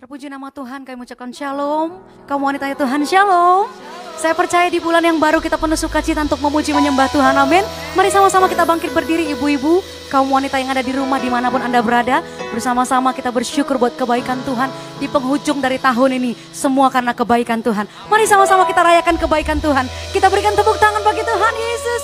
Terpuji nama Tuhan, kami mengucapkan shalom. Kamu wanita Tuhan, shalom. Saya percaya di bulan yang baru kita penuh sukacita untuk memuji menyembah Tuhan, amin. Mari sama-sama kita bangkit berdiri ibu-ibu, kaum wanita yang ada di rumah di mana pun Anda berada. Bersama-sama kita bersyukur buat kebaikan Tuhan di penghujung dari tahun ini. Semua karena kebaikan Tuhan. Mari sama-sama kita rayakan kebaikan Tuhan. Kita berikan tepuk tangan bagi Tuhan Yesus.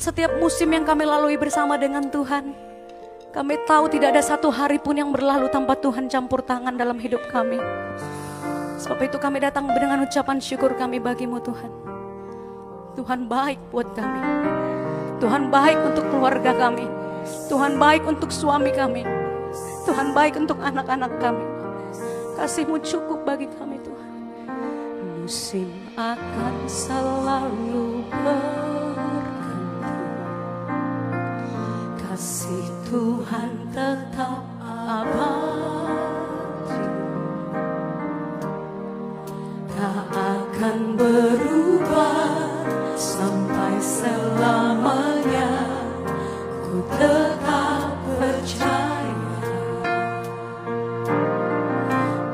Setiap musim yang kami lalui bersama dengan Tuhan. Kami tahu tidak ada satu hari pun yang berlalu tanpa Tuhan campur tangan dalam hidup kami. Sebab itu kami datang dengan ucapan syukur kami bagimu Tuhan. Tuhan baik buat kami. Tuhan baik untuk keluarga kami. Tuhan baik untuk suami kami. Tuhan baik untuk anak-anak kami. Kasihmu cukup bagi kami Tuhan. Musim akan selalu berganti. Kasih Tuhan tetap abadi. Tak akan berubah sampai selamanya. Ku tetap percaya.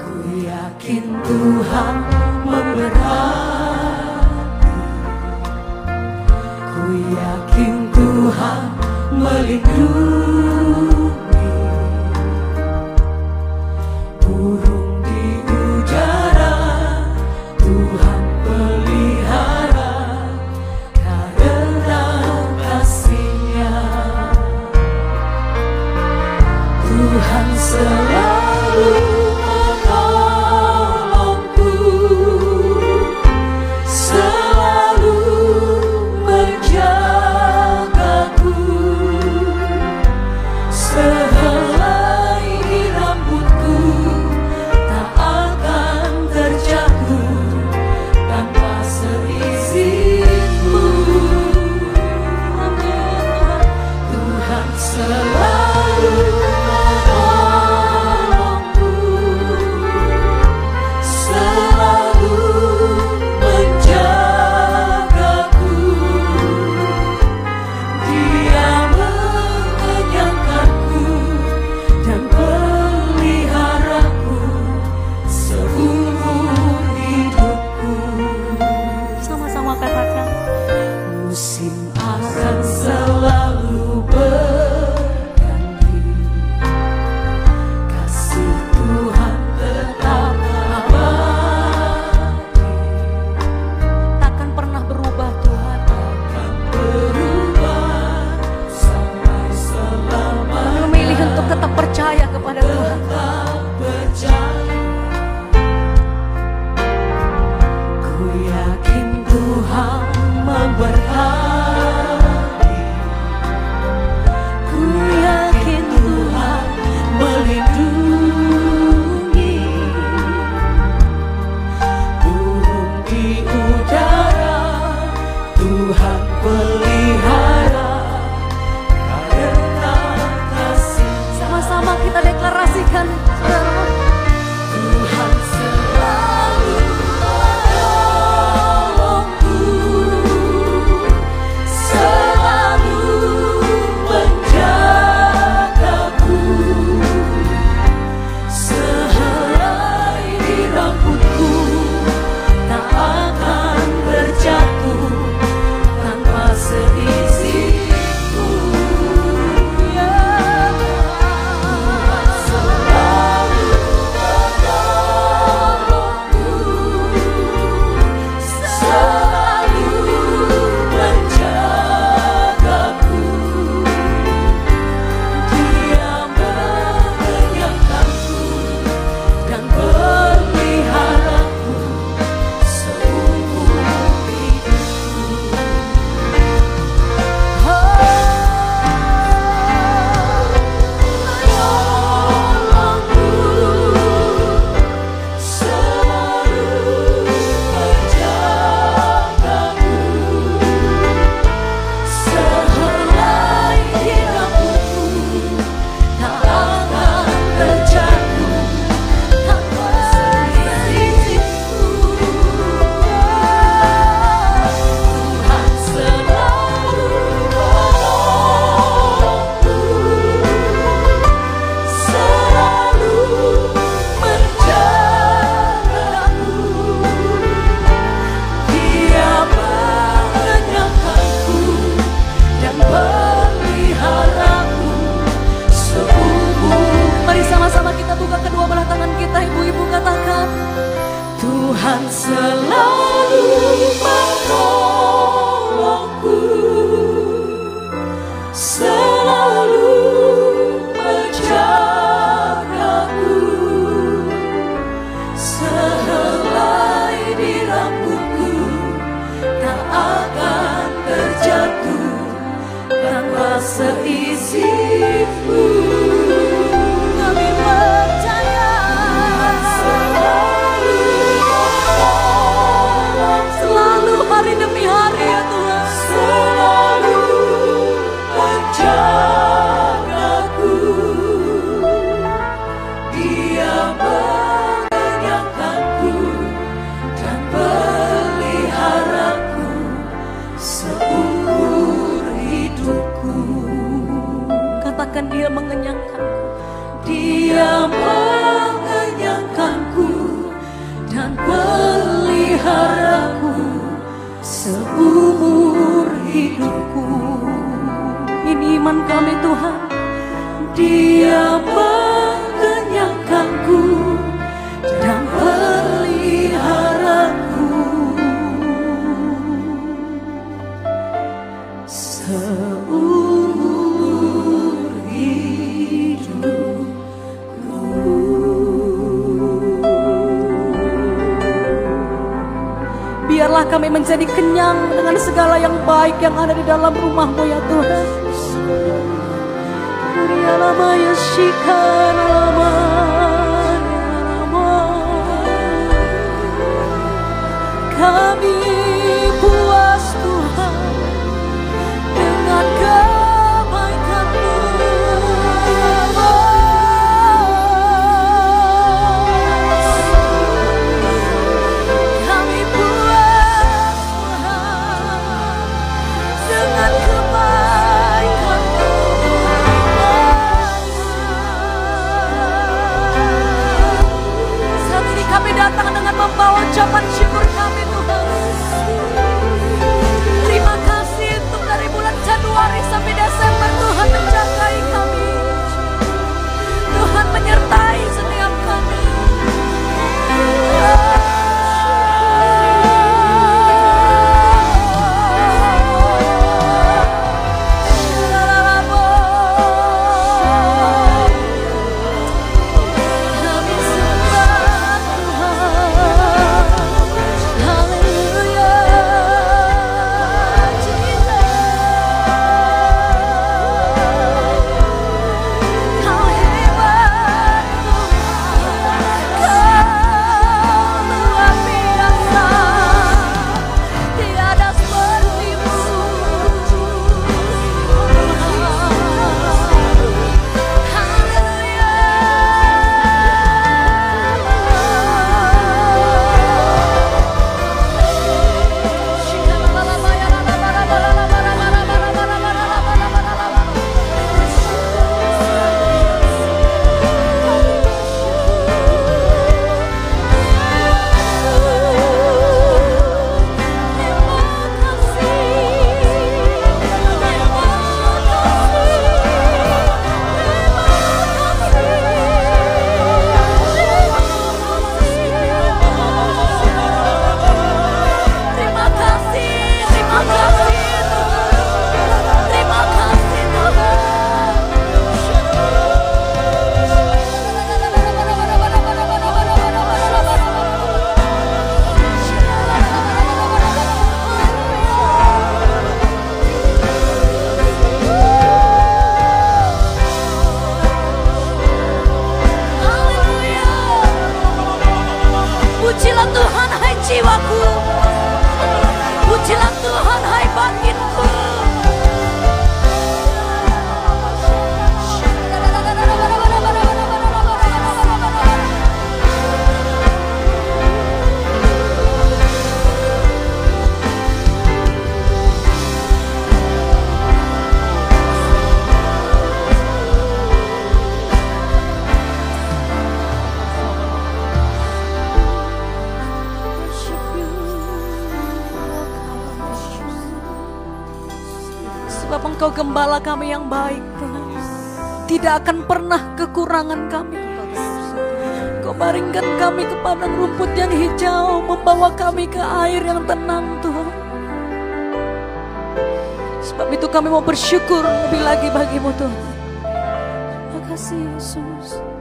Ku yakin Tuhan Tuhan kami Tuhan Dia mengenyangkanku dan peliharaku. Seumur hidupku. Biarlah kami menjadi kenyang dengan segala yang baik yang ada di dalam rumahmu ya Tuhan. Come here. tá. Engkau gembala kami yang baik, Tuhan. Tidak akan pernah kekurangan kami. Kau baringkan kami ke padang rumput yang hijau, membawa kami ke air yang tenang, Tuhan. Sebab itu kami mau bersyukur lebih lagi bagimu, Tuhan. Terima kasih, Yesus.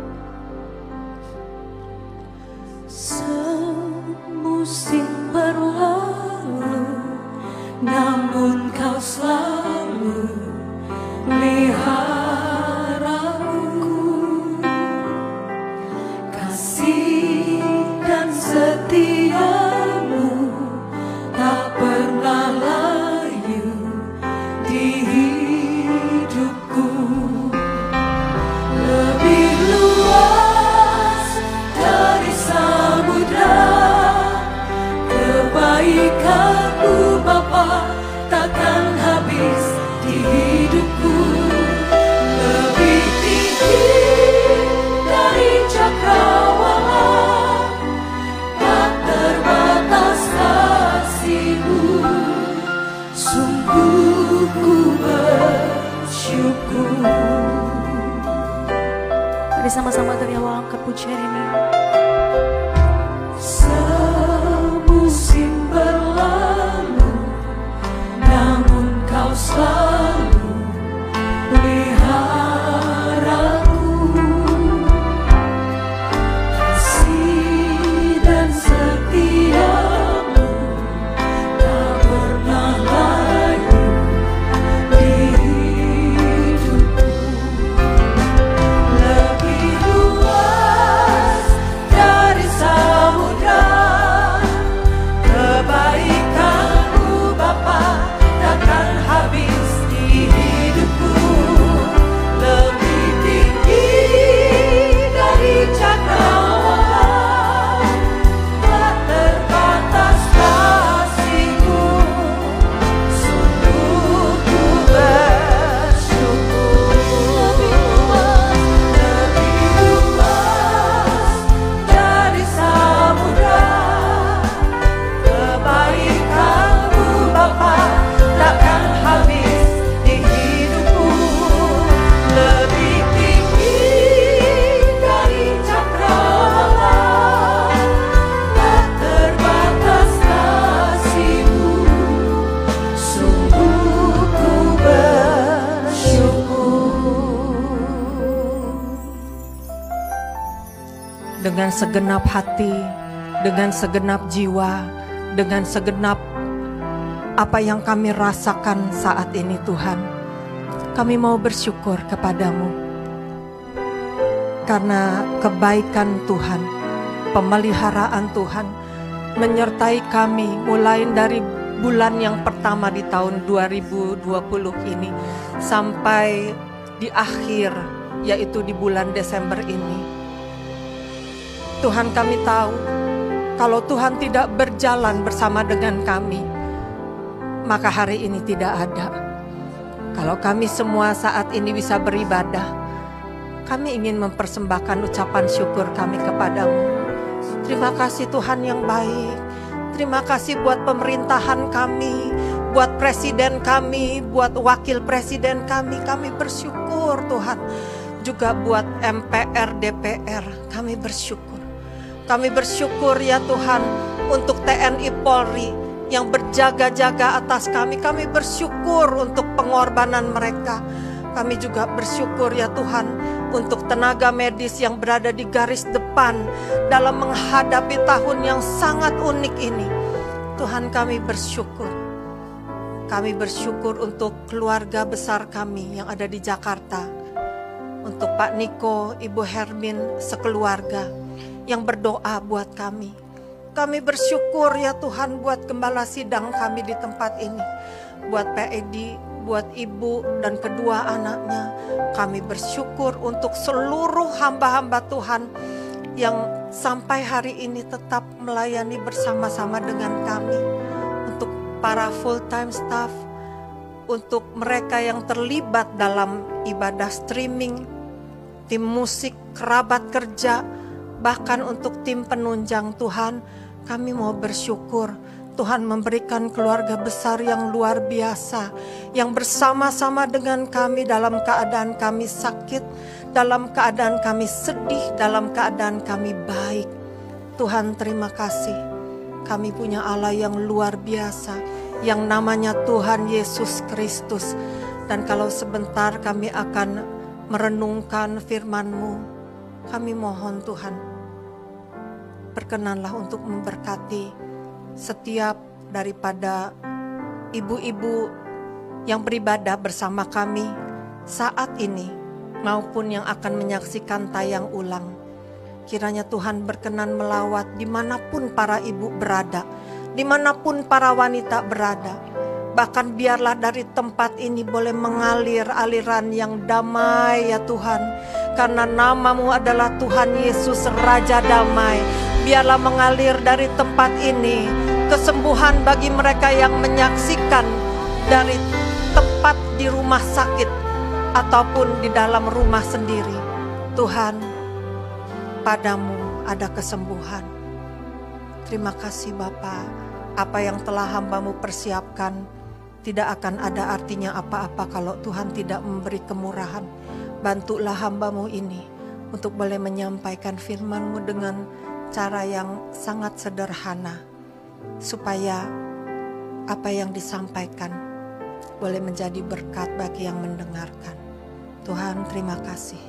Segenap hati, dengan segenap jiwa, dengan segenap apa yang kami rasakan saat ini Tuhan. Kami mau bersyukur kepadamu karena kebaikan Tuhan, pemeliharaan Tuhan menyertai kami mulai dari bulan yang pertama di tahun 2020 ini sampai di akhir yaitu di bulan Desember ini. Tuhan kami tahu kalau Tuhan tidak berjalan bersama dengan kami, maka hari ini tidak ada. Kalau kami semua saat ini bisa beribadah, kami ingin mempersembahkan ucapan syukur kami kepadamu. Terima kasih Tuhan yang baik. Terima kasih buat pemerintahan kami, buat presiden kami, buat wakil presiden kami. Kami bersyukur Tuhan. Juga buat MPR, DPR, kami bersyukur. Kami bersyukur ya Tuhan untuk TNI Polri yang berjaga-jaga atas kami. Kami bersyukur untuk pengorbanan mereka. Kami juga bersyukur ya Tuhan untuk tenaga medis yang berada di garis depan dalam menghadapi tahun yang sangat unik ini. Tuhan kami bersyukur. Kami bersyukur untuk keluarga besar kami yang ada di Jakarta. Untuk Pak Niko, Ibu Hermin, sekeluarga yang berdoa buat kami. Kami bersyukur ya Tuhan buat gembala sidang kami di tempat ini. Buat Pak Edi, buat ibu dan kedua anaknya. Kami bersyukur untuk seluruh hamba-hamba Tuhan yang sampai hari ini tetap melayani bersama-sama dengan kami. Untuk para full time staff, untuk mereka yang terlibat dalam ibadah streaming, tim musik, kerabat kerja, bahkan untuk tim penunjang Tuhan, kami mau bersyukur Tuhan memberikan keluarga besar yang luar biasa, yang bersama-sama dengan kami dalam keadaan kami sakit, dalam keadaan kami sedih, dalam keadaan kami baik. Tuhan, terima kasih. Kami punya Allah yang luar biasa, yang namanya Tuhan Yesus Kristus. Dan kalau sebentar kami akan merenungkan firman-Mu, kami mohon Tuhan, berkenanlah untuk memberkati setiap daripada ibu-ibu yang beribadah bersama kami saat ini maupun yang akan menyaksikan tayang ulang. Kiranya Tuhan berkenan melawat di mana pun para ibu berada, di mana pun para wanita berada. Bahkan biarlah dari tempat ini boleh mengalir aliran yang damai ya Tuhan. Karena namamu adalah Tuhan Yesus Raja Damai. Biarlah mengalir dari tempat ini kesembuhan bagi mereka yang menyaksikan dari tempat di rumah sakit ataupun di dalam rumah sendiri. Tuhan, padamu ada kesembuhan. Terima kasih Bapa, apa yang telah hambamu persiapkan tidak akan ada artinya apa-apa kalau Tuhan tidak memberi kemurahan. Bantulah hambamu ini untuk boleh menyampaikan firmanmu dengan cara yang sangat sederhana supaya apa yang disampaikan boleh menjadi berkat bagi yang mendengarkan. Tuhan, terima kasih.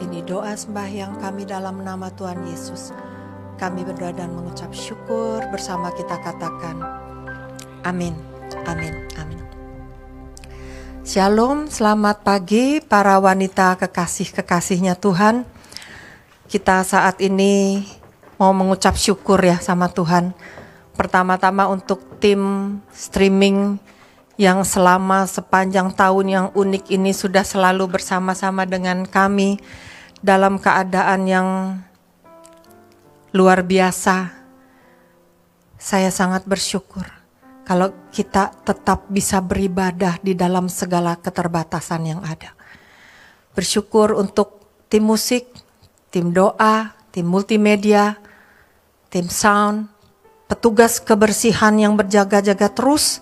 Ini doa sembahyang kami dalam nama Tuhan Yesus. Kami berdoa dan mengucap syukur bersama kita katakan. Amin. Amin. Amin. Shalom, selamat pagi para wanita kekasih-kekasihnya Tuhan. Kita saat ini mau mengucap syukur ya sama Tuhan Pertama-tama untuk tim streaming yang selama sepanjang tahun yang unik ini sudah selalu bersama-sama dengan kami dalam keadaan yang luar biasa. Saya sangat bersyukur kalau kita tetap bisa beribadah di dalam segala keterbatasan yang ada. Bersyukur untuk tim musik, tim doa, tim multimedia, tim sound, petugas kebersihan yang berjaga-jaga terus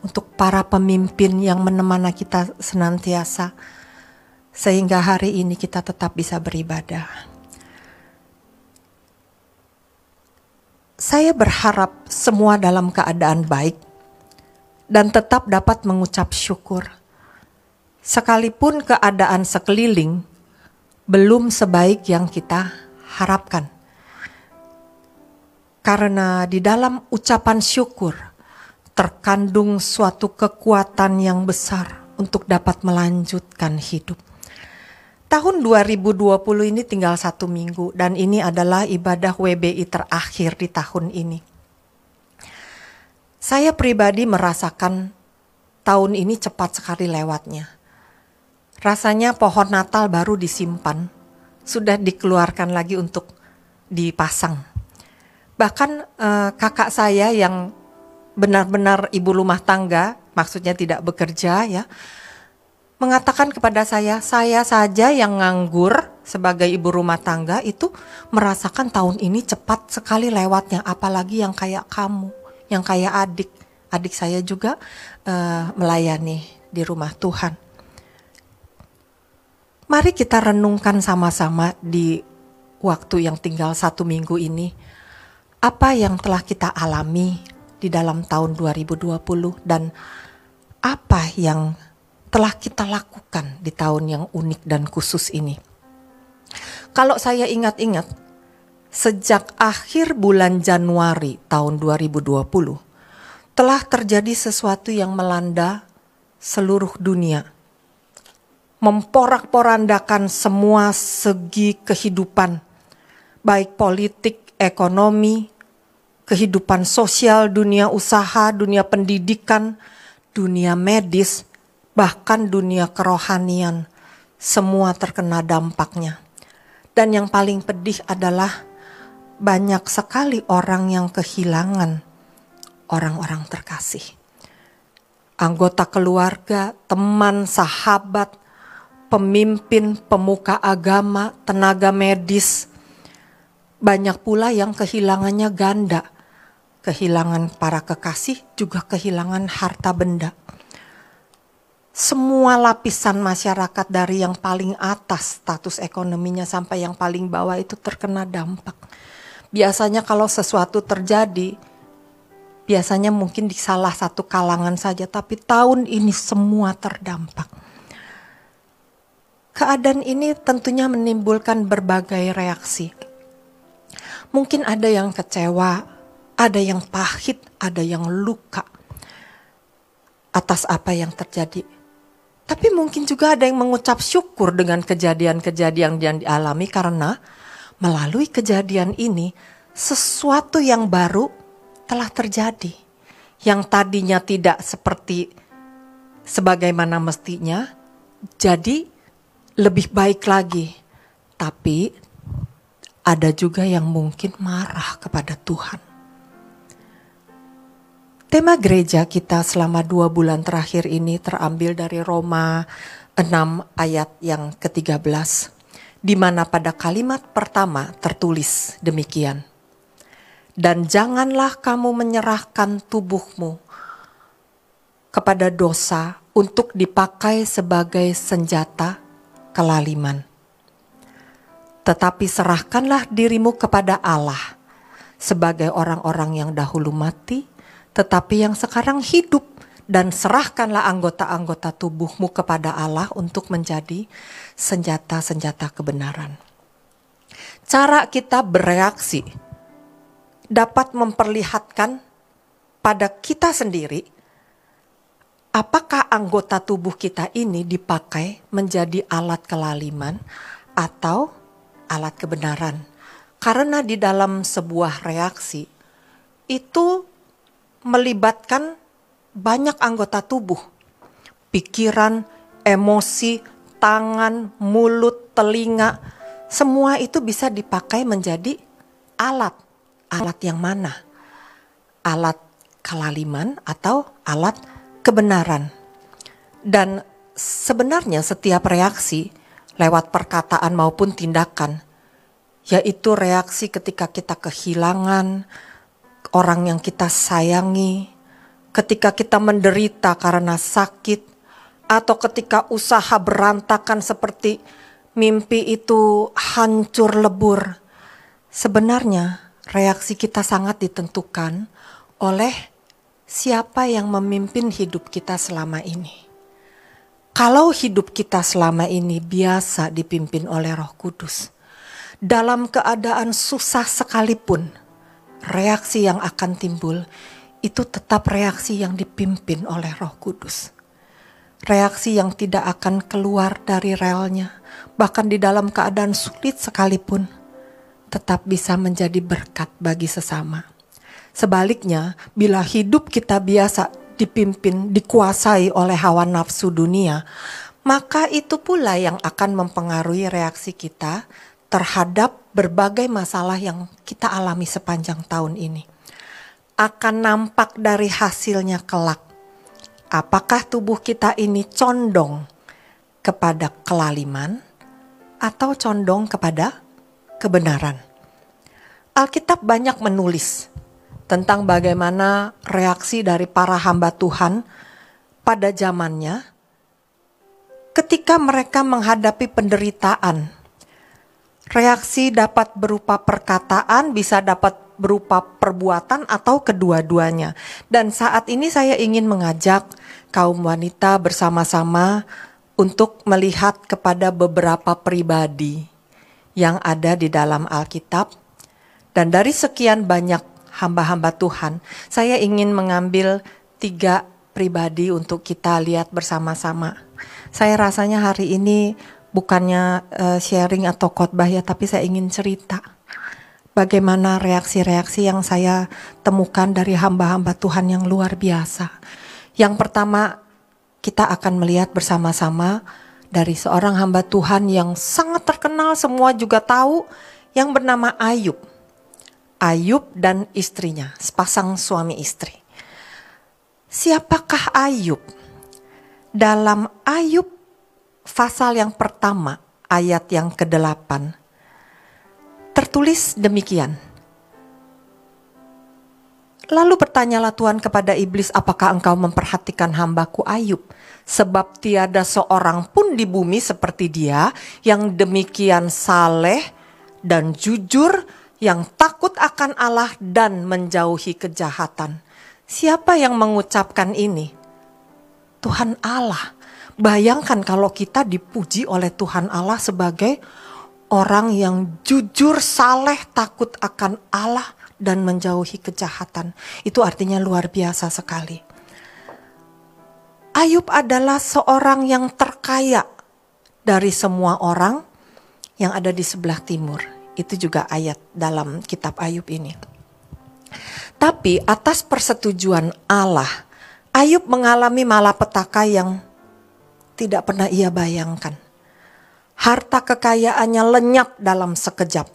untuk para pemimpin yang menemani kita senantiasa sehingga hari ini kita tetap bisa beribadah. Saya berharap semua dalam keadaan baik dan tetap dapat mengucap syukur. Sekalipun keadaan sekeliling belum sebaik yang kita harapkan. Karena di dalam ucapan syukur terkandung suatu kekuatan yang besar untuk dapat melanjutkan hidup. Tahun 2020 ini tinggal satu minggu dan ini adalah ibadah WBI terakhir di tahun ini. Saya pribadi merasakan tahun ini cepat sekali lewatnya. Rasanya pohon Natal baru disimpan, sudah dikeluarkan lagi untuk dipasang. Bahkan eh, kakak saya yang benar-benar ibu rumah tangga, maksudnya tidak bekerja ya, mengatakan kepada saya, saya saja yang nganggur sebagai ibu rumah tangga itu merasakan tahun ini cepat sekali lewatnya, apalagi yang kayak kamu, yang kayak adik. Adik saya juga uh, melayani di rumah Tuhan. Mari kita renungkan sama-sama di waktu yang tinggal satu minggu ini. Apa yang telah kita alami di dalam tahun 2020 dan apa yang telah kita lakukan di tahun yang unik dan khusus ini. Kalau saya ingat-ingat, sejak akhir bulan Januari tahun 2020, telah terjadi sesuatu yang melanda seluruh dunia. Memporak-porandakan semua segi kehidupan, baik politik, ekonomi, kehidupan sosial, dunia usaha, dunia pendidikan, dunia medis, bahkan dunia kerohanian, semua terkena dampaknya. Dan yang paling pedih adalah banyak sekali orang yang kehilangan orang-orang terkasih. Anggota keluarga, teman, sahabat, pemimpin, pemuka agama, tenaga medis, banyak pula yang kehilangannya ganda. Kehilangan para kekasih, juga kehilangan harta benda semua lapisan masyarakat dari yang paling atas status ekonominya sampai yang paling bawah itu terkena dampak. Biasanya kalau sesuatu terjadi, biasanya mungkin di salah satu kalangan saja, tapi tahun ini semua terdampak. Keadaan ini tentunya menimbulkan berbagai reaksi. Mungkin ada yang kecewa, ada yang pahit, ada yang luka atas apa yang terjadi tapi mungkin juga ada yang mengucap syukur dengan kejadian-kejadian yang dialami karena melalui kejadian ini sesuatu yang baru telah terjadi. Yang tadinya tidak seperti sebagaimana mestinya jadi lebih baik lagi. Tapi ada juga yang mungkin marah kepada Tuhan. Tema gereja kita selama dua bulan terakhir ini terambil dari Roma 6 ayat yang ke-13. Di mana pada kalimat pertama tertulis demikian. Dan janganlah kamu menyerahkan tubuhmu kepada dosa untuk dipakai sebagai senjata kelaliman. Tetapi serahkanlah dirimu kepada Allah sebagai orang-orang yang dahulu mati, tetapi yang sekarang hidup dan serahkanlah anggota-anggota tubuhmu kepada Allah untuk menjadi senjata-senjata kebenaran. Cara kita bereaksi dapat memperlihatkan pada kita sendiri apakah anggota tubuh kita ini dipakai menjadi alat kelaliman atau alat kebenaran. Karena di dalam sebuah reaksi itu melibatkan banyak anggota tubuh. Pikiran, emosi, tangan, mulut, telinga, semua itu bisa dipakai menjadi alat. Alat yang mana? Alat kelaliman atau alat kebenaran. Dan sebenarnya setiap reaksi lewat perkataan maupun tindakan, yaitu reaksi ketika kita kehilangan, orang yang kita sayangi, ketika kita menderita karena sakit, atau ketika usaha berantakan seperti mimpi itu hancur lebur. Sebenarnya reaksi kita sangat ditentukan oleh siapa yang memimpin hidup kita selama ini. Kalau hidup kita selama ini biasa dipimpin oleh Roh Kudus, dalam keadaan susah sekalipun, reaksi yang akan timbul itu tetap reaksi yang dipimpin oleh Roh Kudus. Reaksi yang tidak akan keluar dari relnya, bahkan di dalam keadaan sulit sekalipun, tetap bisa menjadi berkat bagi sesama. Sebaliknya, bila hidup kita biasa dipimpin, dikuasai oleh hawa nafsu dunia, maka itu pula yang akan mempengaruhi reaksi kita terhadap berbagai masalah yang kita alami sepanjang tahun ini akan nampak dari hasilnya kelak. Apakah tubuh kita ini condong kepada kelaliman atau condong kepada kebenaran? Alkitab banyak menulis tentang bagaimana reaksi dari para hamba Tuhan pada zamannya ketika mereka menghadapi penderitaan. Reaksi dapat berupa perkataan, bisa dapat berupa perbuatan atau kedua-duanya. Dan saat ini saya ingin mengajak kaum wanita bersama-sama untuk melihat kepada beberapa pribadi yang ada di dalam Alkitab. Dan dari sekian banyak hamba-hamba Tuhan, saya ingin mengambil tiga pribadi untuk kita lihat bersama-sama. Saya rasanya hari ini bukannya uh, sharing atau khotbah ya, tapi saya ingin cerita bagaimana reaksi-reaksi yang saya temukan dari hamba-hamba Tuhan yang luar biasa. Yang pertama, kita akan melihat bersama-sama dari seorang hamba Tuhan yang sangat terkenal, semua juga tahu, yang bernama Ayub. Ayub dan istrinya, sepasang suami istri. Siapakah Ayub? Dalam Ayub pasal yang pertama, ayat yang ke-8, tertulis demikian. Lalu bertanyalah Tuhan kepada iblis, apakah engkau memperhatikan hambaku Ayub? Sebab tiada seorang pun di bumi seperti dia yang demikian saleh dan jujur, yang takut akan Allah dan menjauhi kejahatan. Siapa yang mengucapkan ini? Tuhan Allah. Bayangkan kalau kita dipuji oleh Tuhan Allah sebagai orang yang jujur, saleh, takut akan Allah dan menjauhi kejahatan. Itu artinya luar biasa sekali. Ayub adalah seorang yang terkaya dari semua orang yang ada di sebelah timur. Itu juga ayat dalam kitab Ayub ini. Tapi atas persetujuan Allah, Ayub mengalami malapetaka yang tidak pernah ia bayangkan harta kekayaannya lenyap dalam sekejap.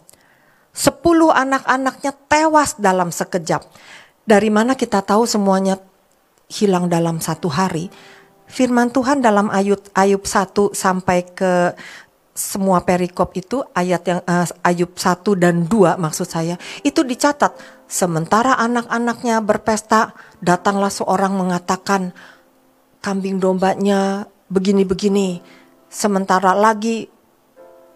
Sepuluh anak-anaknya tewas dalam sekejap. Dari mana kita tahu semuanya hilang dalam satu hari? Firman Tuhan dalam Ayub Ayub 1 sampai ke semua perikop itu ayat yang uh, Ayub 1 dan 2 maksud saya itu dicatat sementara anak-anaknya berpesta datanglah seorang mengatakan kambing dombanya begini-begini sementara lagi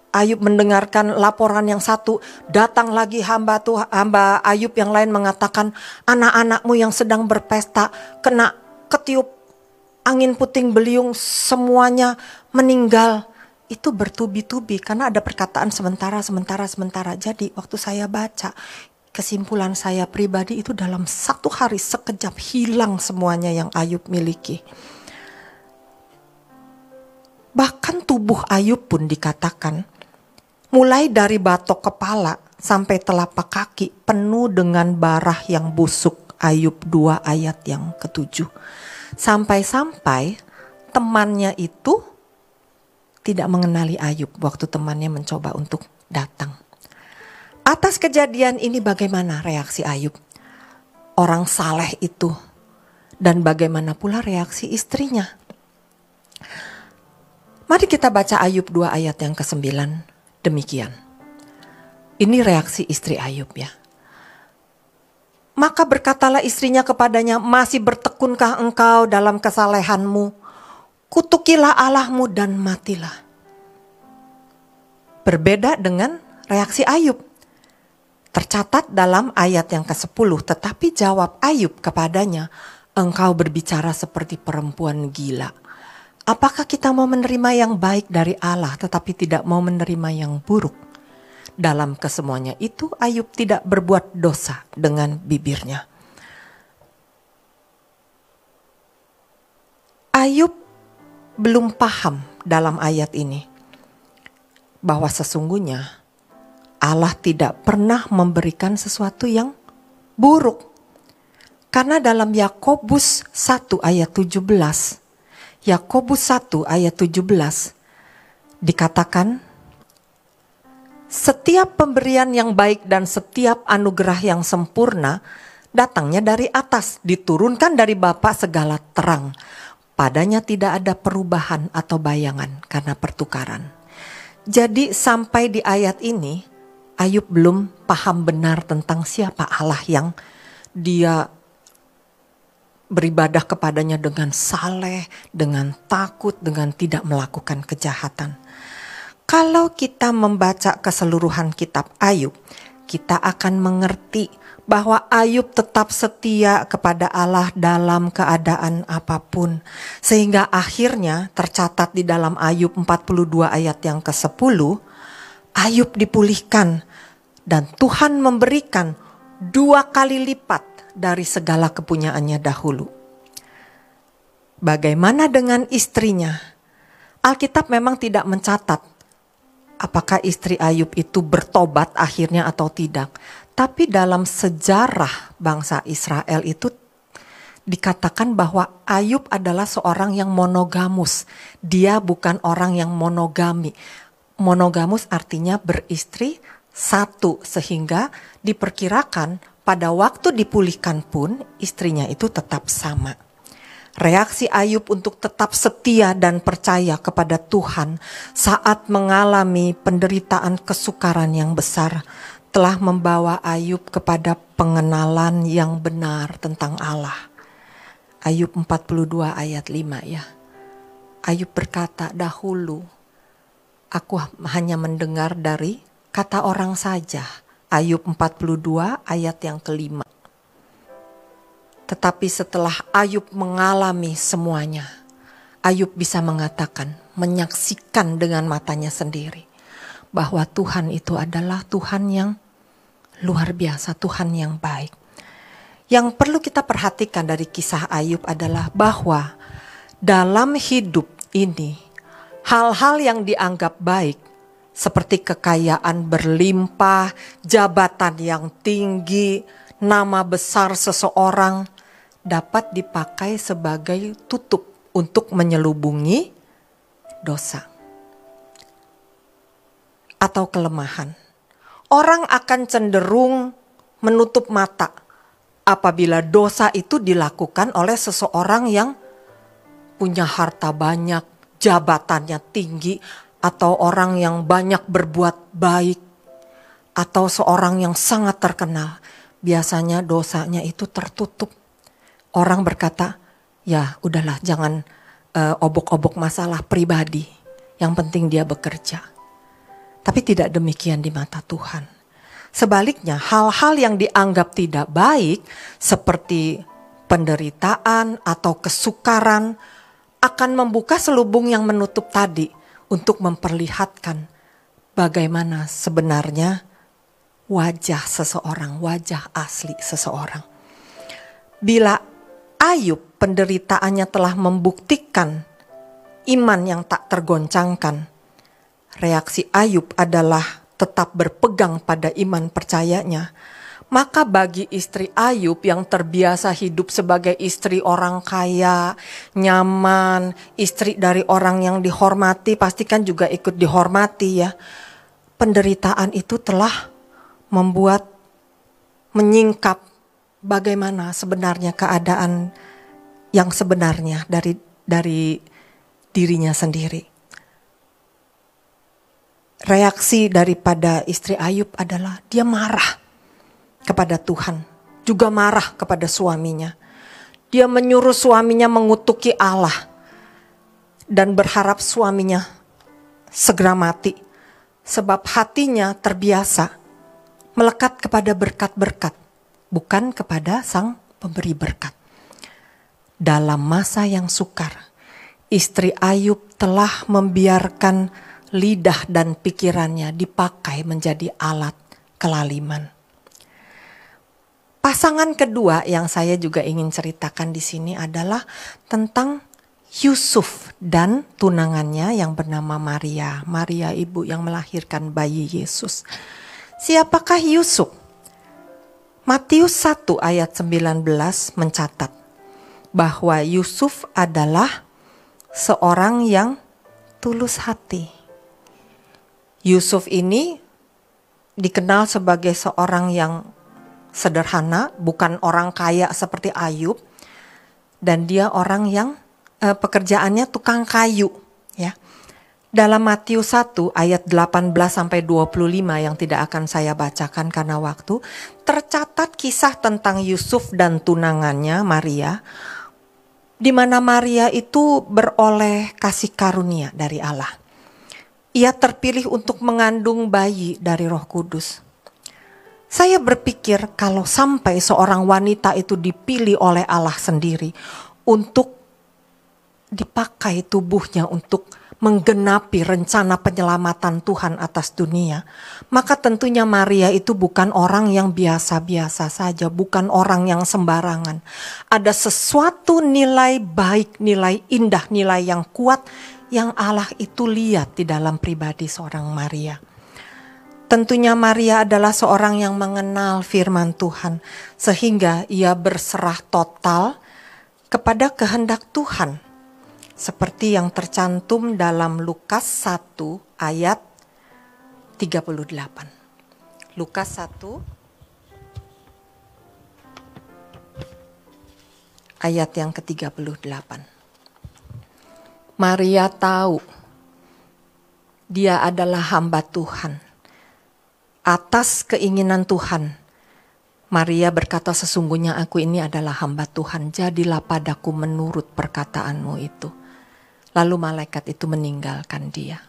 Ayub mendengarkan laporan yang satu, datang lagi hamba tuh hamba Ayub yang lain mengatakan anak-anakmu yang sedang berpesta kena ketiup angin puting beliung semuanya meninggal. Itu bertubi-tubi karena ada perkataan sementara sementara sementara. Jadi waktu saya baca kesimpulan saya pribadi itu dalam satu hari sekejap hilang semuanya yang Ayub miliki. Bahkan tubuh Ayub pun dikatakan Mulai dari batok kepala sampai telapak kaki penuh dengan barah yang busuk. Ayub 2 ayat yang ketujuh. Sampai-sampai temannya itu tidak mengenali Ayub waktu temannya mencoba untuk datang. Atas kejadian ini bagaimana reaksi Ayub? Orang saleh itu dan bagaimana pula reaksi istrinya? Mari kita baca Ayub 2 ayat yang ke-9 demikian. Ini reaksi istri Ayub ya. Maka berkatalah istrinya kepadanya, masih bertekunkah engkau dalam kesalehanmu? Kutukilah Allahmu dan matilah. Berbeda dengan reaksi Ayub. Tercatat dalam ayat yang ke-10, tetapi jawab Ayub kepadanya, engkau berbicara seperti perempuan gila Apakah kita mau menerima yang baik dari Allah tetapi tidak mau menerima yang buruk? dalam kesemuanya itu Ayub tidak berbuat dosa dengan bibirnya. Ayub belum paham dalam ayat ini bahwa sesungguhnya Allah tidak pernah memberikan sesuatu yang buruk. Karena dalam Yakobus 1 ayat 17, Yakobus 1 ayat 17 dikatakan setiap pemberian yang baik dan setiap anugerah yang sempurna datangnya dari atas, diturunkan dari Bapa segala terang Padanya tidak ada perubahan atau bayangan karena pertukaran. Jadi sampai di ayat ini Ayub belum paham benar tentang siapa Allah yang dia beribadah kepadanya dengan saleh, dengan takut, dengan tidak melakukan kejahatan. Kalau kita membaca keseluruhan kitab Ayub, kita akan mengerti bahwa Ayub tetap setia kepada Allah dalam keadaan apa pun. Sehingga akhirnya tercatat di dalam Ayub 42 ayat yang ke-10, Ayub dipulihkan dan Tuhan memberikan dua kali lipat dari segala kepunyaannya dahulu. Bagaimana dengan istrinya? Alkitab memang tidak mencatat apakah istri Ayub itu bertobat akhirnya atau tidak. Tapi dalam sejarah bangsa Israel itu dikatakan bahwa Ayub adalah seorang yang monogamus. Dia bukan orang yang monogami. Monogamus artinya beristri satu sehingga diperkirakan pada waktu dipulihkan pun istrinya itu tetap sama. Reaksi Ayub untuk tetap setia dan percaya kepada Tuhan saat mengalami penderitaan kesukaran yang besar telah membawa Ayub kepada pengenalan yang benar tentang Allah. Ayub 42 ayat 5 ya. Ayub berkata dahulu, aku hanya mendengar dari kata orang saja. Ayub 42 ayat yang kelima. Tetapi setelah Ayub mengalami semuanya, Ayub bisa mengatakan, menyaksikan dengan matanya sendiri bahwa Tuhan itu adalah Tuhan yang luar biasa, Tuhan yang baik. Yang perlu kita perhatikan dari kisah Ayub adalah bahwa dalam hidup ini, hal-hal yang dianggap baik, seperti kekayaan berlimpah, jabatan yang tinggi, nama besar seseorang, dapat dipakai sebagai tutup untuk menyelubungi dosa atau kelemahan orang akan cenderung menutup mata apabila dosa itu dilakukan oleh seseorang yang punya harta banyak, jabatannya tinggi, atau orang yang banyak berbuat baik, atau seorang yang sangat terkenal. Biasanya dosanya itu tertutup. Orang berkata, "Ya, udahlah, jangan uh, obok-obok masalah pribadi. Yang penting dia bekerja." Tapi tidak demikian di mata Tuhan. Sebaliknya, hal-hal yang dianggap tidak baik, seperti penderitaan atau kesukaran, akan membuka selubung yang menutup tadi untuk memperlihatkan bagaimana sebenarnya wajah seseorang, wajah asli seseorang. Bila Ayub penderitaannya telah membuktikan iman yang tak tergoncangkan, reaksi Ayub adalah tetap berpegang pada iman percayanya. Maka bagi istri Ayub yang terbiasa hidup sebagai istri orang kaya, nyaman, istri dari orang yang dihormati, pastikan juga ikut dihormati ya. Penderitaan itu telah membuat menyingkap bagaimana sebenarnya keadaan yang sebenarnya dari dari dirinya sendiri reaksi daripada istri Ayub adalah dia marah kepada Tuhan, juga marah kepada suaminya. Dia menyuruh suaminya mengutuki Allah dan berharap suaminya segera mati, sebab hatinya terbiasa melekat kepada berkat-berkat, bukan kepada Sang Pemberi berkat. Dalam masa yang sukar, istri Ayub telah membiarkan lidah dan pikirannya dipakai menjadi alat kelaliman. Pasangan kedua yang saya juga ingin ceritakan di sini adalah tentang Yusuf dan tunangannya yang bernama Maria. Maria ibu yang melahirkan bayi Yesus. Siapakah Yusuf? Matius 1 ayat 19 mencatat bahwa Yusuf adalah seorang yang tulus hati. Yusuf ini dikenal sebagai seorang yang sederhana, bukan orang kaya seperti Ayub, dan dia orang yang eh, pekerjaannya tukang kayu, ya. Dalam Matius 1 ayat 18 sampai 25 yang tidak akan saya bacakan karena waktu, tercatat kisah tentang Yusuf dan tunangannya Maria di mana Maria itu beroleh kasih karunia dari Allah. Ia terpilih untuk mengandung bayi dari Roh Kudus. Saya berpikir kalau sampai seorang wanita itu dipilih oleh Allah sendiri untuk dipakai tubuhnya untuk menggenapi rencana penyelamatan Tuhan atas dunia, maka tentunya Maria itu bukan orang yang biasa-biasa saja, bukan orang yang sembarangan. Ada sesuatu nilai baik, nilai indah, nilai yang kuat yang Allah itu lihat di dalam pribadi seorang Maria. Tentunya Maria adalah seorang yang mengenal firman Tuhan, sehingga ia berserah total kepada kehendak Tuhan seperti yang tercantum dalam Lukas 1 ayat 38. Lukas 1 ayat yang ke-38. Maria tahu dia adalah hamba Tuhan. Atas keinginan Tuhan, Maria berkata sesungguhnya aku ini adalah hamba Tuhan, jadilah padaku menurut perkataanmu itu. Lalu malaikat itu meninggalkan dia.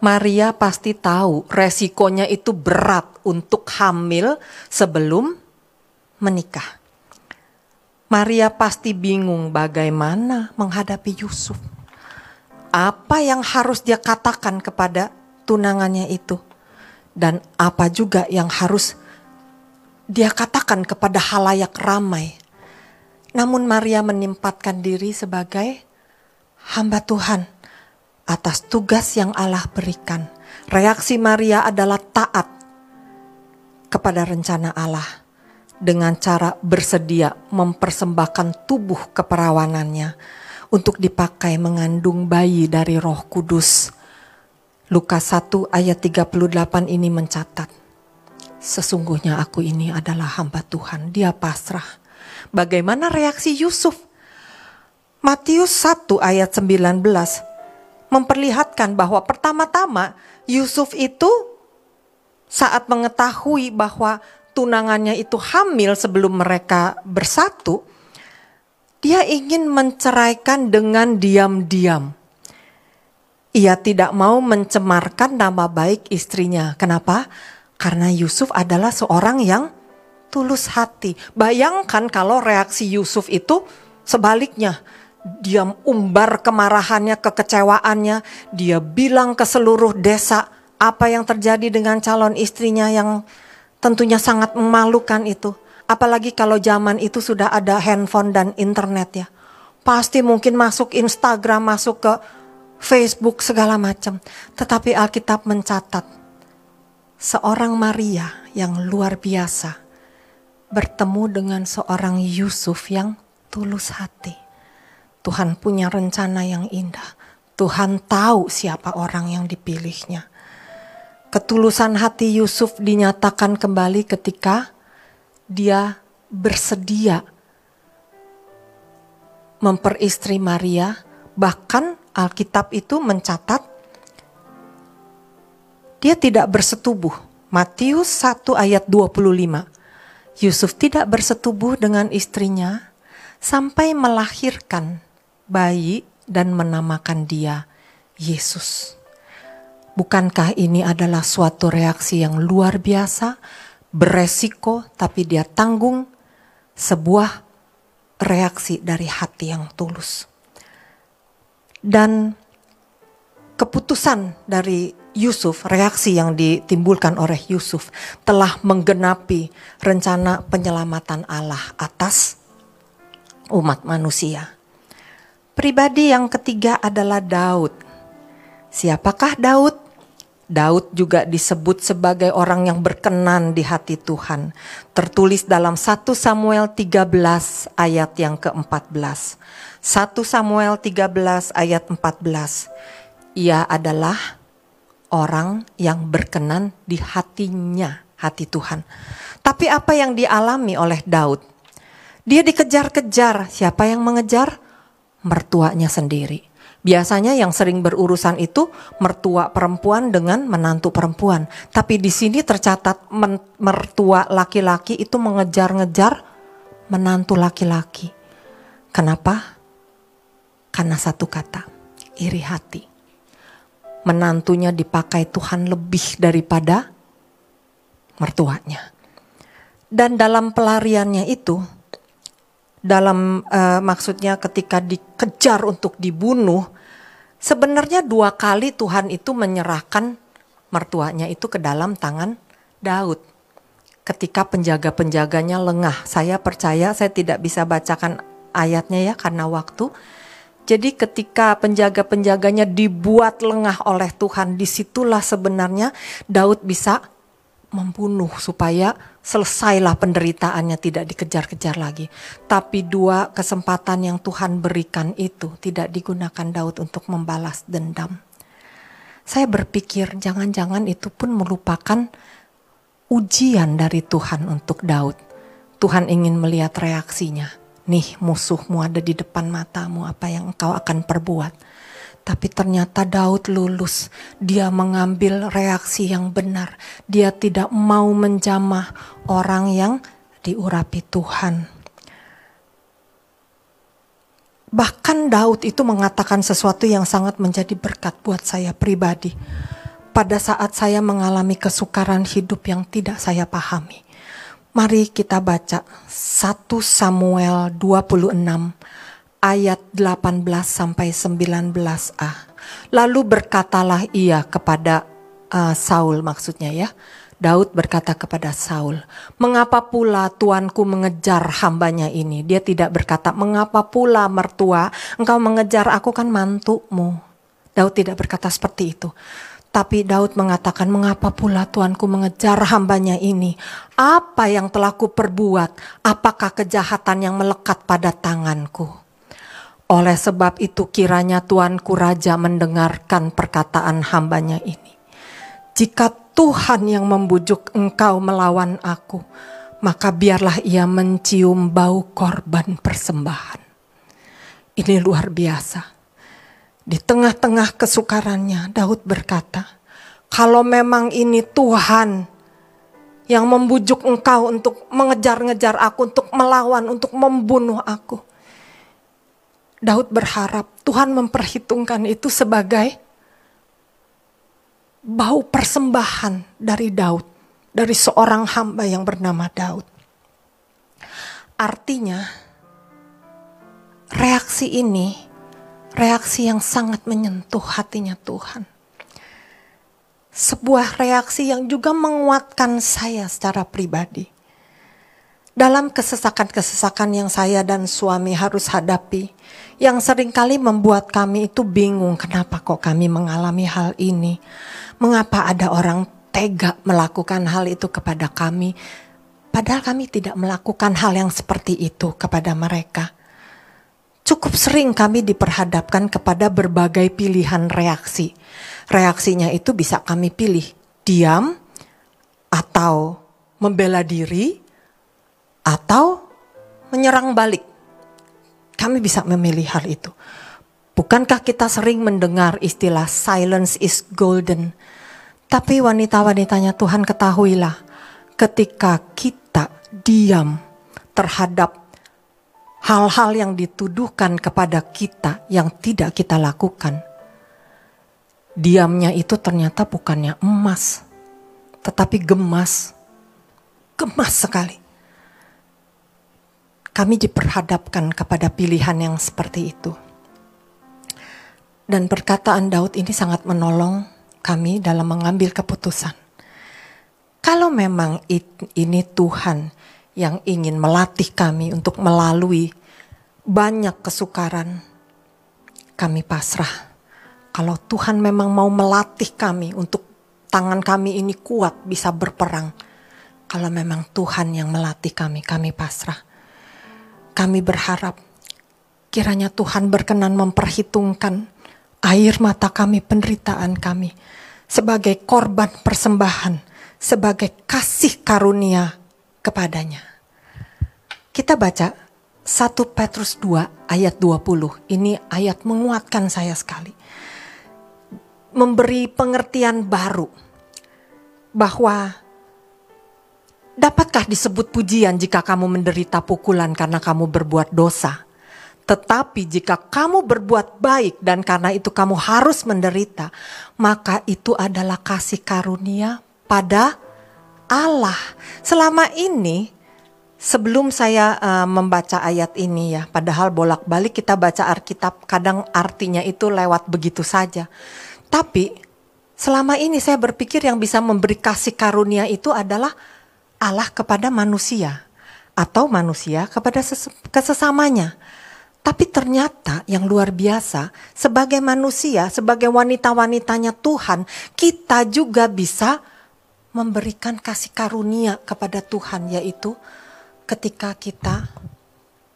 Maria pasti tahu resikonya itu berat untuk hamil sebelum menikah. Maria pasti bingung bagaimana menghadapi Yusuf. Apa yang harus dia katakan kepada tunangannya itu, dan apa juga yang harus dia katakan kepada halayak ramai. Namun, Maria menempatkan diri sebagai hamba Tuhan atas tugas yang Allah berikan. Reaksi Maria adalah taat kepada rencana Allah dengan cara bersedia mempersembahkan tubuh keperawanannya untuk dipakai mengandung bayi dari Roh Kudus. Lukas 1 ayat 38 ini mencatat, Sesungguhnya aku ini adalah hamba Tuhan, dia pasrah. Bagaimana reaksi Yusuf? Matius 1 ayat 19 memperlihatkan bahwa pertama-tama Yusuf itu saat mengetahui bahwa tunangannya itu hamil sebelum mereka bersatu, dia ingin menceraikan dengan diam-diam. Ia tidak mau mencemarkan nama baik istrinya. Kenapa? Karena Yusuf adalah seorang yang tulus hati. Bayangkan kalau reaksi Yusuf itu sebaliknya dia umbar kemarahannya, kekecewaannya. Dia bilang ke seluruh desa apa yang terjadi dengan calon istrinya yang tentunya sangat memalukan itu. Apalagi kalau zaman itu sudah ada handphone dan internet ya. Pasti mungkin masuk Instagram, masuk ke Facebook segala macam. Tetapi Alkitab mencatat seorang Maria yang luar biasa bertemu dengan seorang Yusuf yang tulus hati Tuhan punya rencana yang indah. Tuhan tahu siapa orang yang dipilihnya. Ketulusan hati Yusuf dinyatakan kembali ketika dia bersedia memperistri Maria. Bahkan Alkitab itu mencatat dia tidak bersetubuh. Matius 1 ayat 25. Yusuf tidak bersetubuh dengan istrinya sampai melahirkan bayi dan menamakan dia Yesus. Bukankah ini adalah suatu reaksi yang luar biasa, beresiko, tapi dia tanggung sebuah reaksi dari hati yang tulus. Dan keputusan dari Yusuf, reaksi yang ditimbulkan oleh Yusuf telah menggenapi rencana penyelamatan Allah atas umat manusia. Pribadi yang ketiga adalah Daud. Siapakah Daud? Daud juga disebut sebagai orang yang berkenan di hati Tuhan. Tertulis dalam 1 Samuel 13 ayat yang ke-14. 1 Samuel 13 ayat 14 ia adalah orang yang berkenan di hatinya, hati Tuhan. Tapi apa yang dialami oleh Daud? Dia dikejar-kejar. Siapa yang mengejar? Mertuanya sendiri. Biasanya yang sering berurusan itu mertua perempuan dengan menantu perempuan. Tapi di sini tercatat mertua laki-laki itu mengejar-ngejar menantu laki-laki. Kenapa? Karena satu kata, iri hati menantunya dipakai Tuhan lebih daripada mertuanya. Dan dalam pelariannya itu, dalam uh, maksudnya ketika dikejar untuk dibunuh, sebenarnya dua kali Tuhan itu menyerahkan mertuanya itu ke dalam tangan Daud. Ketika penjaga-penjaganya lengah, saya percaya saya tidak bisa bacakan ayatnya ya karena waktu jadi ketika penjaga-penjaganya dibuat lengah oleh Tuhan, di situlah sebenarnya Daud bisa membunuh supaya selesailah penderitaannya tidak dikejar-kejar lagi. Tapi dua kesempatan yang Tuhan berikan itu tidak digunakan Daud untuk membalas dendam. Saya berpikir jangan-jangan itu pun merupakan ujian dari Tuhan untuk Daud. Tuhan ingin melihat reaksinya nih musuhmu ada di depan matamu, apa yang engkau akan perbuat. Tapi ternyata Daud lulus, dia mengambil reaksi yang benar. Dia tidak mau menjamah orang yang diurapi Tuhan. Bahkan Daud itu mengatakan sesuatu yang sangat menjadi berkat buat saya pribadi. Pada saat saya mengalami kesukaran hidup yang tidak saya pahami Mari kita baca 1 Samuel 26 ayat 18 sampai 19a. Lalu berkatalah ia kepada uh, Saul maksudnya ya. Daud berkata kepada Saul, "Mengapa pula tuanku mengejar hambanya ini?" Dia tidak berkata, "Mengapa pula mertua engkau mengejar aku kan mantumu?" Daud tidak berkata seperti itu. Tapi Daud mengatakan, mengapa pula Tuanku mengejar hambanya ini? Apa yang telah ku perbuat? Apakah kejahatan yang melekat pada tanganku? Oleh sebab itu kiranya Tuanku Raja mendengarkan perkataan hambanya ini. Jika Tuhan yang membujuk engkau melawan aku, maka biarlah ia mencium bau korban persembahan. Ini luar biasa di tengah-tengah kesukarannya, Daud berkata, "Kalau memang ini Tuhan yang membujuk engkau untuk mengejar-ngejar aku, untuk melawan, untuk membunuh aku." Daud berharap Tuhan memperhitungkan itu sebagai bau persembahan dari Daud, dari seorang hamba yang bernama Daud. Artinya, reaksi ini reaksi yang sangat menyentuh hatinya Tuhan. Sebuah reaksi yang juga menguatkan saya secara pribadi. Dalam kesesakan-kesesakan yang saya dan suami harus hadapi, yang sering kali membuat kami itu bingung kenapa kok kami mengalami hal ini. Mengapa ada orang tega melakukan hal itu kepada kami, padahal kami tidak melakukan hal yang seperti itu kepada mereka. Cukup sering kami diperhadapkan kepada berbagai pilihan reaksi. Reaksinya itu bisa kami pilih diam atau membela diri atau menyerang balik. Kami bisa memilih hal itu. Bukankah kita sering mendengar istilah silence is golden? Tapi wanita-wanitanya Tuhan ketahuilah ketika kita diam terhadap hal-hal yang dituduhkan kepada kita yang tidak kita lakukan. Diamnya itu ternyata bukannya emas, tetapi gemas. Gemas sekali. Kami diperhadapkan kepada pilihan yang seperti itu. Dan perkataan Daud ini sangat menolong kami dalam mengambil keputusan. Kalau memang ini Tuhan yang ingin melatih kami untuk melalui banyak kesukaran, kami pasrah. Kalau Tuhan memang mau melatih kami untuk tangan kami ini kuat bisa berperang, kalau memang Tuhan yang melatih kami, kami pasrah. Kami berharap kiranya Tuhan berkenan memperhitungkan air mata kami, penderitaan kami sebagai korban persembahan, sebagai kasih karunia kepadanya. Kita baca 1 Petrus 2 ayat 20. Ini ayat menguatkan saya sekali. Memberi pengertian baru bahwa Dapatkah disebut pujian jika kamu menderita pukulan karena kamu berbuat dosa? Tetapi jika kamu berbuat baik dan karena itu kamu harus menderita, maka itu adalah kasih karunia pada Allah. Selama ini sebelum saya uh, membaca ayat ini ya, padahal bolak-balik kita baca Alkitab, kadang artinya itu lewat begitu saja. Tapi selama ini saya berpikir yang bisa memberi kasih karunia itu adalah Allah kepada manusia atau manusia kepada kesesamanya. Tapi ternyata yang luar biasa, sebagai manusia, sebagai wanita-wanitanya Tuhan, kita juga bisa memberikan kasih karunia kepada Tuhan, yaitu ketika kita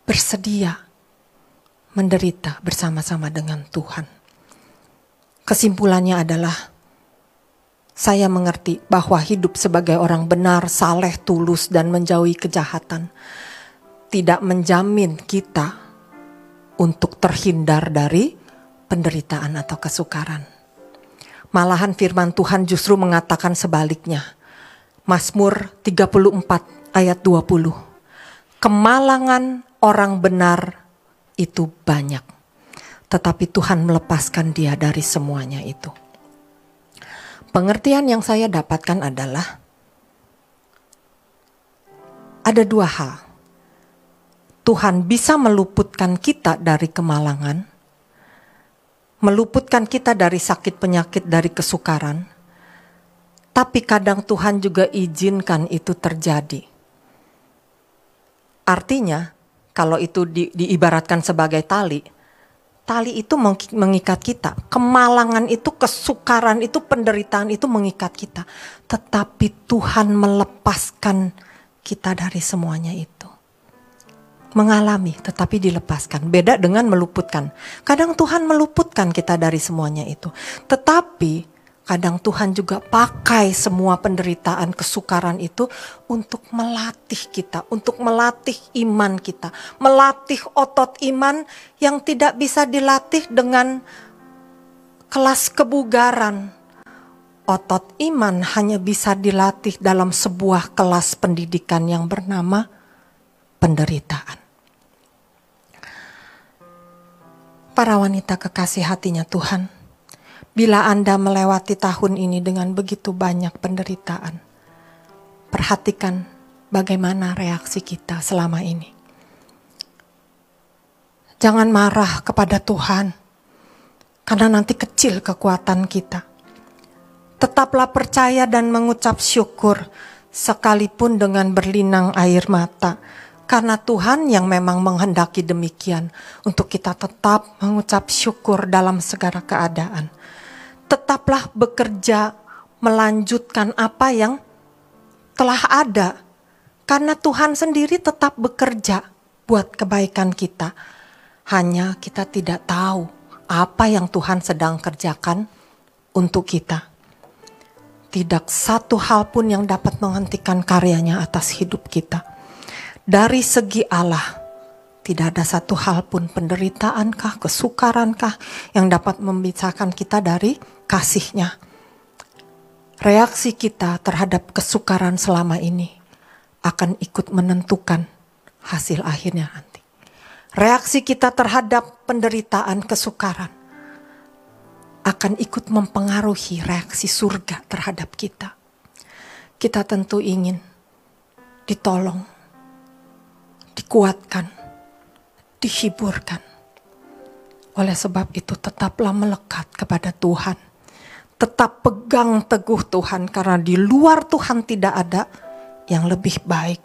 bersedia menderita bersama-sama dengan Tuhan. Kesimpulannya adalah saya mengerti bahwa hidup sebagai orang benar, saleh, tulus, dan menjauhi kejahatan tidak menjamin kita untuk terhindar dari penderitaan atau kesukaran. Malahan firman Tuhan justru mengatakan sebaliknya. Mazmur 34 ayat 20. Kemalangan orang benar itu banyak. Tetapi Tuhan melepaskan dia dari semuanya itu. Pengertian yang saya dapatkan adalah ada dua hal. Tuhan bisa meluputkan kita dari kemalangan, meluputkan kita dari sakit penyakit, dari kesukaran, tapi kadang Tuhan juga izinkan itu terjadi. Artinya, kalau itu di, diibaratkan sebagai tali, tali itu mengikat kita. Kemalangan itu, kesukaran itu, penderitaan itu mengikat kita. Tetapi Tuhan melepaskan kita dari semuanya itu. Mengalami tetapi dilepaskan. Beda dengan meluputkan. Kadang Tuhan meluputkan kita dari semuanya itu. Tetapi Kadang Tuhan juga pakai semua penderitaan, kesukaran itu untuk melatih kita, untuk melatih iman kita, melatih otot iman yang tidak bisa dilatih dengan kelas kebugaran. Otot iman hanya bisa dilatih dalam sebuah kelas pendidikan yang bernama penderitaan. Para wanita kekasih hatinya Tuhan, Bila Anda melewati tahun ini dengan begitu banyak penderitaan, perhatikan bagaimana reaksi kita selama ini. Jangan marah kepada Tuhan, karena nanti kecil kekuatan kita. Tetaplah percaya dan mengucap syukur, sekalipun dengan berlinang air mata, karena Tuhan yang memang menghendaki demikian, untuk kita tetap mengucap syukur dalam segala keadaan tetaplah bekerja melanjutkan apa yang telah ada. Karena Tuhan sendiri tetap bekerja buat kebaikan kita. Hanya kita tidak tahu apa yang Tuhan sedang kerjakan untuk kita. Tidak satu hal pun yang dapat menghentikan karyanya atas hidup kita. Dari segi Allah, tidak ada satu hal pun penderitaankah, kesukarankah yang dapat memisahkan kita dari kasihnya. Reaksi kita terhadap kesukaran selama ini akan ikut menentukan hasil akhirnya nanti. Reaksi kita terhadap penderitaan kesukaran akan ikut mempengaruhi reaksi surga terhadap kita. Kita tentu ingin ditolong, dikuatkan, dihiburkan Oleh sebab itu tetaplah melekat kepada Tuhan. Tetap pegang teguh Tuhan karena di luar Tuhan tidak ada yang lebih baik.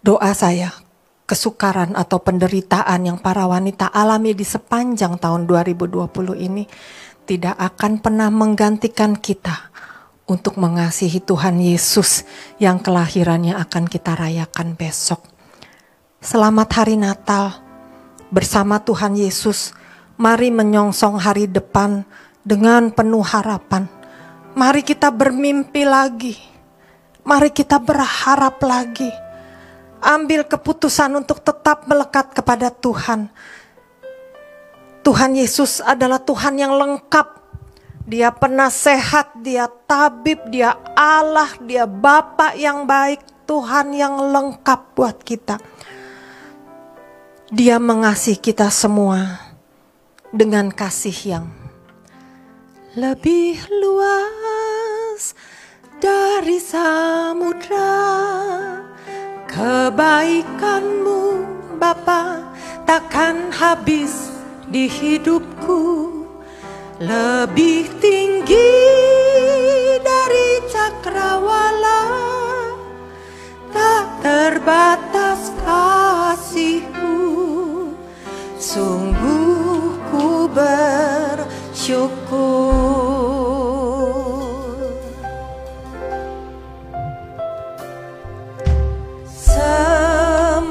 Doa saya, kesukaran atau penderitaan yang para wanita alami di sepanjang tahun 2020 ini tidak akan pernah menggantikan kita untuk mengasihi Tuhan Yesus yang kelahirannya akan kita rayakan besok. Selamat hari Natal bersama Tuhan Yesus. Mari menyongsong hari depan dengan penuh harapan. Mari kita bermimpi lagi. Mari kita berharap lagi. Ambil keputusan untuk tetap melekat kepada Tuhan. Tuhan Yesus adalah Tuhan yang lengkap. Dia penasehat, dia tabib, dia Allah, dia Bapa yang baik, Tuhan yang lengkap buat kita. Dia mengasihi kita semua dengan kasih yang lebih luas dari samudra. Kebaikanmu Bapa takkan habis di hidupku lebih tinggi dari cakrawala tak terbatas kasihmu sungguh ku bersyukur. Semusim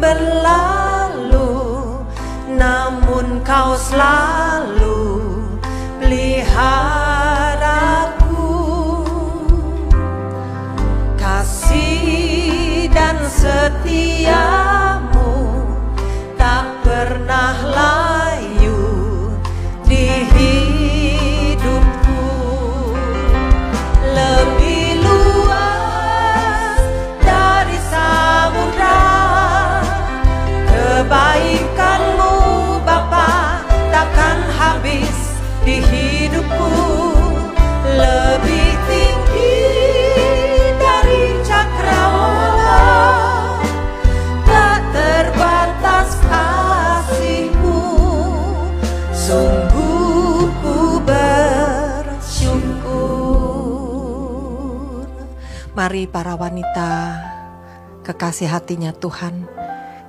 berlalu namun kau selalu peliharaku setiamu tak pernah layu di hidupku. Lebih luas dari samudra kebaikanmu Bapa takkan habis di hidupku. Lebih mari para wanita kekasih hatinya Tuhan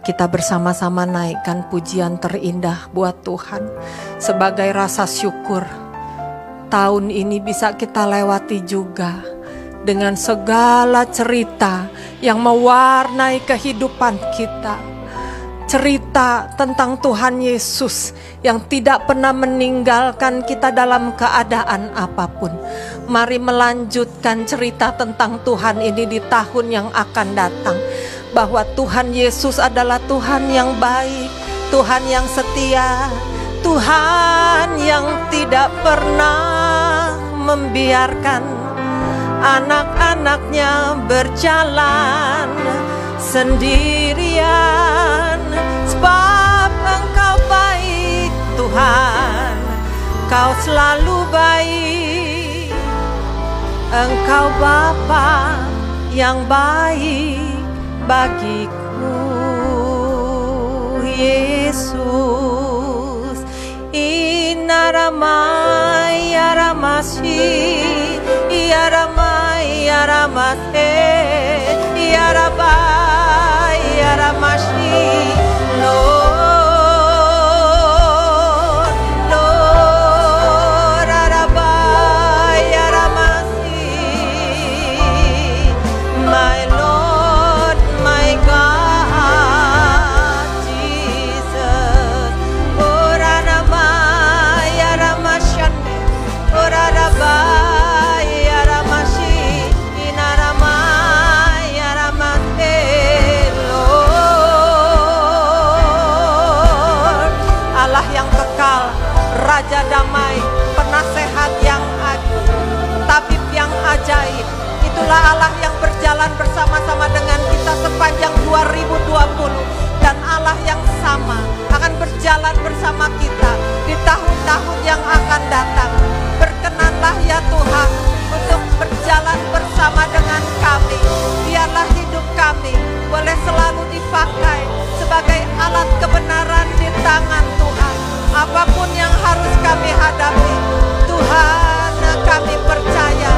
kita bersama-sama naikkan pujian terindah buat Tuhan sebagai rasa syukur. Tahun ini bisa kita lewati juga dengan segala cerita yang mewarnai kehidupan kita. Cerita tentang Tuhan Yesus yang tidak pernah meninggalkan kita dalam keadaan apa pun. Mari melanjutkan cerita tentang Tuhan ini di tahun yang akan datang. Bahwa Tuhan Yesus adalah Tuhan yang baik, Tuhan yang setia, Tuhan yang tidak pernah membiarkan anak-anaknya berjalan sendirian. Sebab engkau baik Tuhan. Kau selalu baik engkau Bapa yang baik bagiku Yesus. Inaramai Yaramasi Yaramai Yaramate Yarabai Allah yang berjalan bersama-sama dengan kita sepanjang 2020 dan Allah yang sama akan berjalan bersama kita di tahun-tahun yang akan datang. Berkenanlah ya Tuhan untuk berjalan bersama dengan kami. Biarlah hidup kami boleh selalu dipakai sebagai alat kebenaran di tangan Tuhan. Apa pun yang harus kami hadapi, Tuhan kami percaya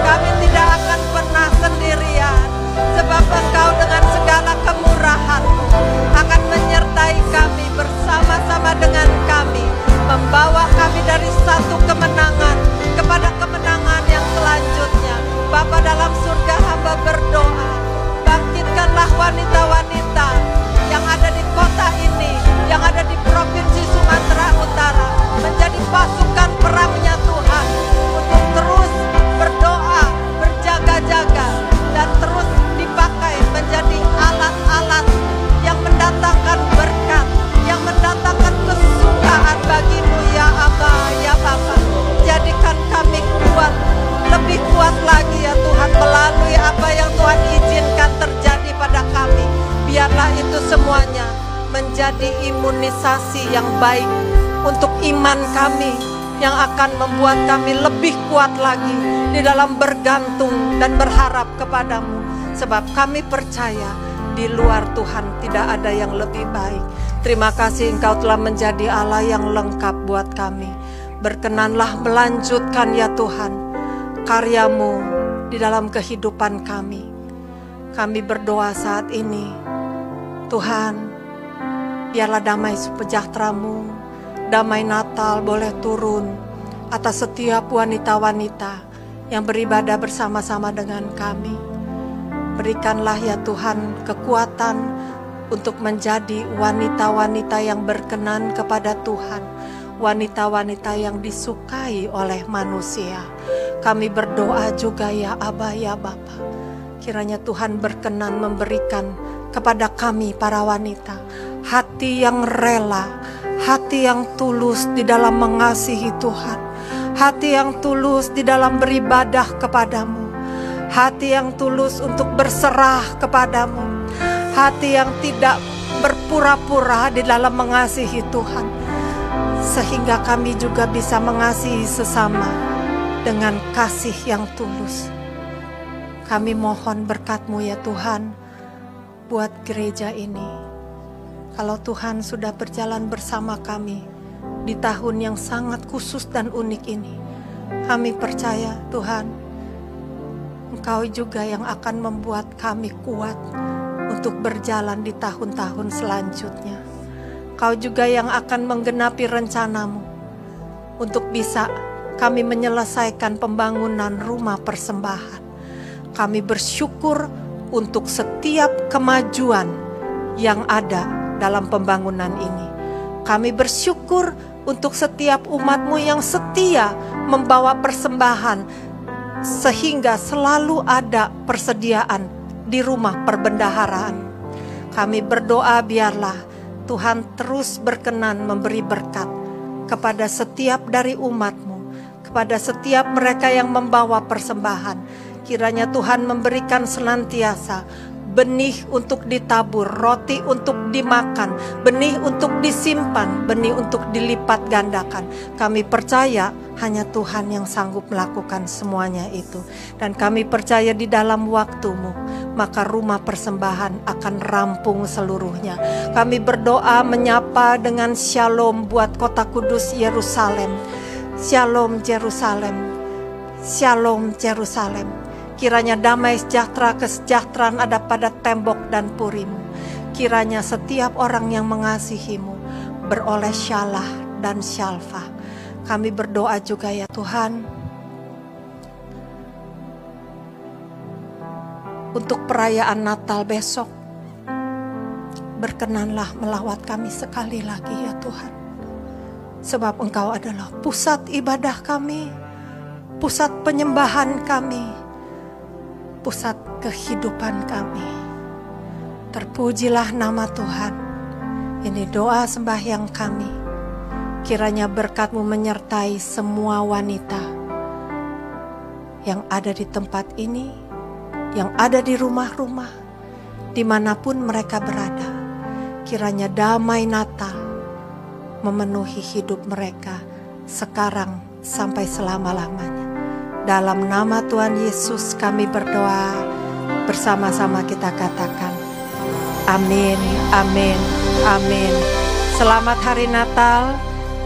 kami tidak akan Sebab engkau dengan segala kemurahanmu akan menyertai kami bersama-sama dengan kami. Membawa kami dari satu kemenangan kepada kemenangan yang selanjutnya. Bapa dalam surga hamba berdoa. Bangkitkanlah wanita-wanita yang ada di kota ini, yang ada di provinsi Sumatera Utara. Menjadi pasukan perangnya kuat, lebih kuat lagi ya Tuhan melalui apa yang Tuhan izinkan terjadi pada kami. Biarlah itu semuanya menjadi imunisasi yang baik untuk iman kami yang akan membuat kami lebih kuat lagi di dalam bergantung dan berharap kepadamu. Sebab kami percaya di luar Tuhan tidak ada yang lebih baik. Terima kasih Engkau telah menjadi Allah yang lengkap buat kami. Berkenanlah melanjutkan ya Tuhan karyamu di dalam kehidupan kami. Kami berdoa saat ini, Tuhan, biarlah damai sejahteramu, damai Natal boleh turun atas setiap wanita-wanita yang beribadah bersama-sama dengan kami. Berikanlah ya Tuhan kekuatan untuk menjadi wanita-wanita yang berkenan kepada Tuhan, wanita-wanita yang disukai oleh manusia. Kami berdoa juga ya Aba ya Bapa. Kiranya Tuhan berkenan memberikan kepada kami para wanita hati yang rela, hati yang tulus di dalam mengasihi Tuhan, hati yang tulus di dalam beribadah kepadamu, hati yang tulus untuk berserah kepadamu, hati yang tidak berpura-pura di dalam mengasihi Tuhan, sehingga kami juga bisa mengasihi sesama dengan kasih yang tulus. Kami mohon berkatmu ya Tuhan buat gereja ini. Kalau Tuhan sudah berjalan bersama kami di tahun yang sangat khusus dan unik ini, kami percaya Tuhan, Engkau juga yang akan membuat kami kuat untuk berjalan di tahun-tahun selanjutnya. Kau juga yang akan menggenapi rencanamu untuk bisa kami menyelesaikan pembangunan rumah persembahan. Kami bersyukur untuk setiap kemajuan yang ada dalam pembangunan ini. Kami bersyukur untuk setiap umatmu yang setia membawa persembahan sehingga selalu ada persediaan di rumah perbendaharaan. Kami berdoa biarlah Tuhan terus berkenan memberi berkat kepada setiap dari umatmu, kepada setiap mereka yang membawa persembahan. Kiranya Tuhan memberikan senantiasa benih untuk ditabur, roti untuk dimakan, benih untuk disimpan, benih untuk dilipat gandakan. Kami percaya hanya Tuhan yang sanggup melakukan semuanya itu. Dan kami percaya di dalam waktumu, maka rumah persembahan akan rampung seluruhnya. Kami berdoa menyapa dengan shalom buat kota kudus Yerusalem. Shalom Yerusalem. Shalom Yerusalem. Kiranya damai sejahtera kesejahteraan ada pada tembok dan purimu. Kiranya setiap orang yang mengasihimu beroleh syalah dan syalfah. Kami berdoa juga ya Tuhan. Untuk perayaan Natal besok. Berkenanlah melawat kami sekali lagi ya Tuhan. Sebab Engkau adalah pusat ibadah kami, pusat penyembahan kami, pusat kehidupan kami. Terpujilah nama Tuhan. Ini doa sembahyang kami. Kiranya berkatmu menyertai semua wanita yang ada di tempat ini, yang ada di rumah-rumah, di mana pun mereka berada. Kiranya damai Natal memenuhi hidup mereka sekarang sampai selama-lamanya. Dalam nama Tuhan Yesus kami berdoa bersama-sama kita katakan amin, amin, amin. Selamat hari Natal,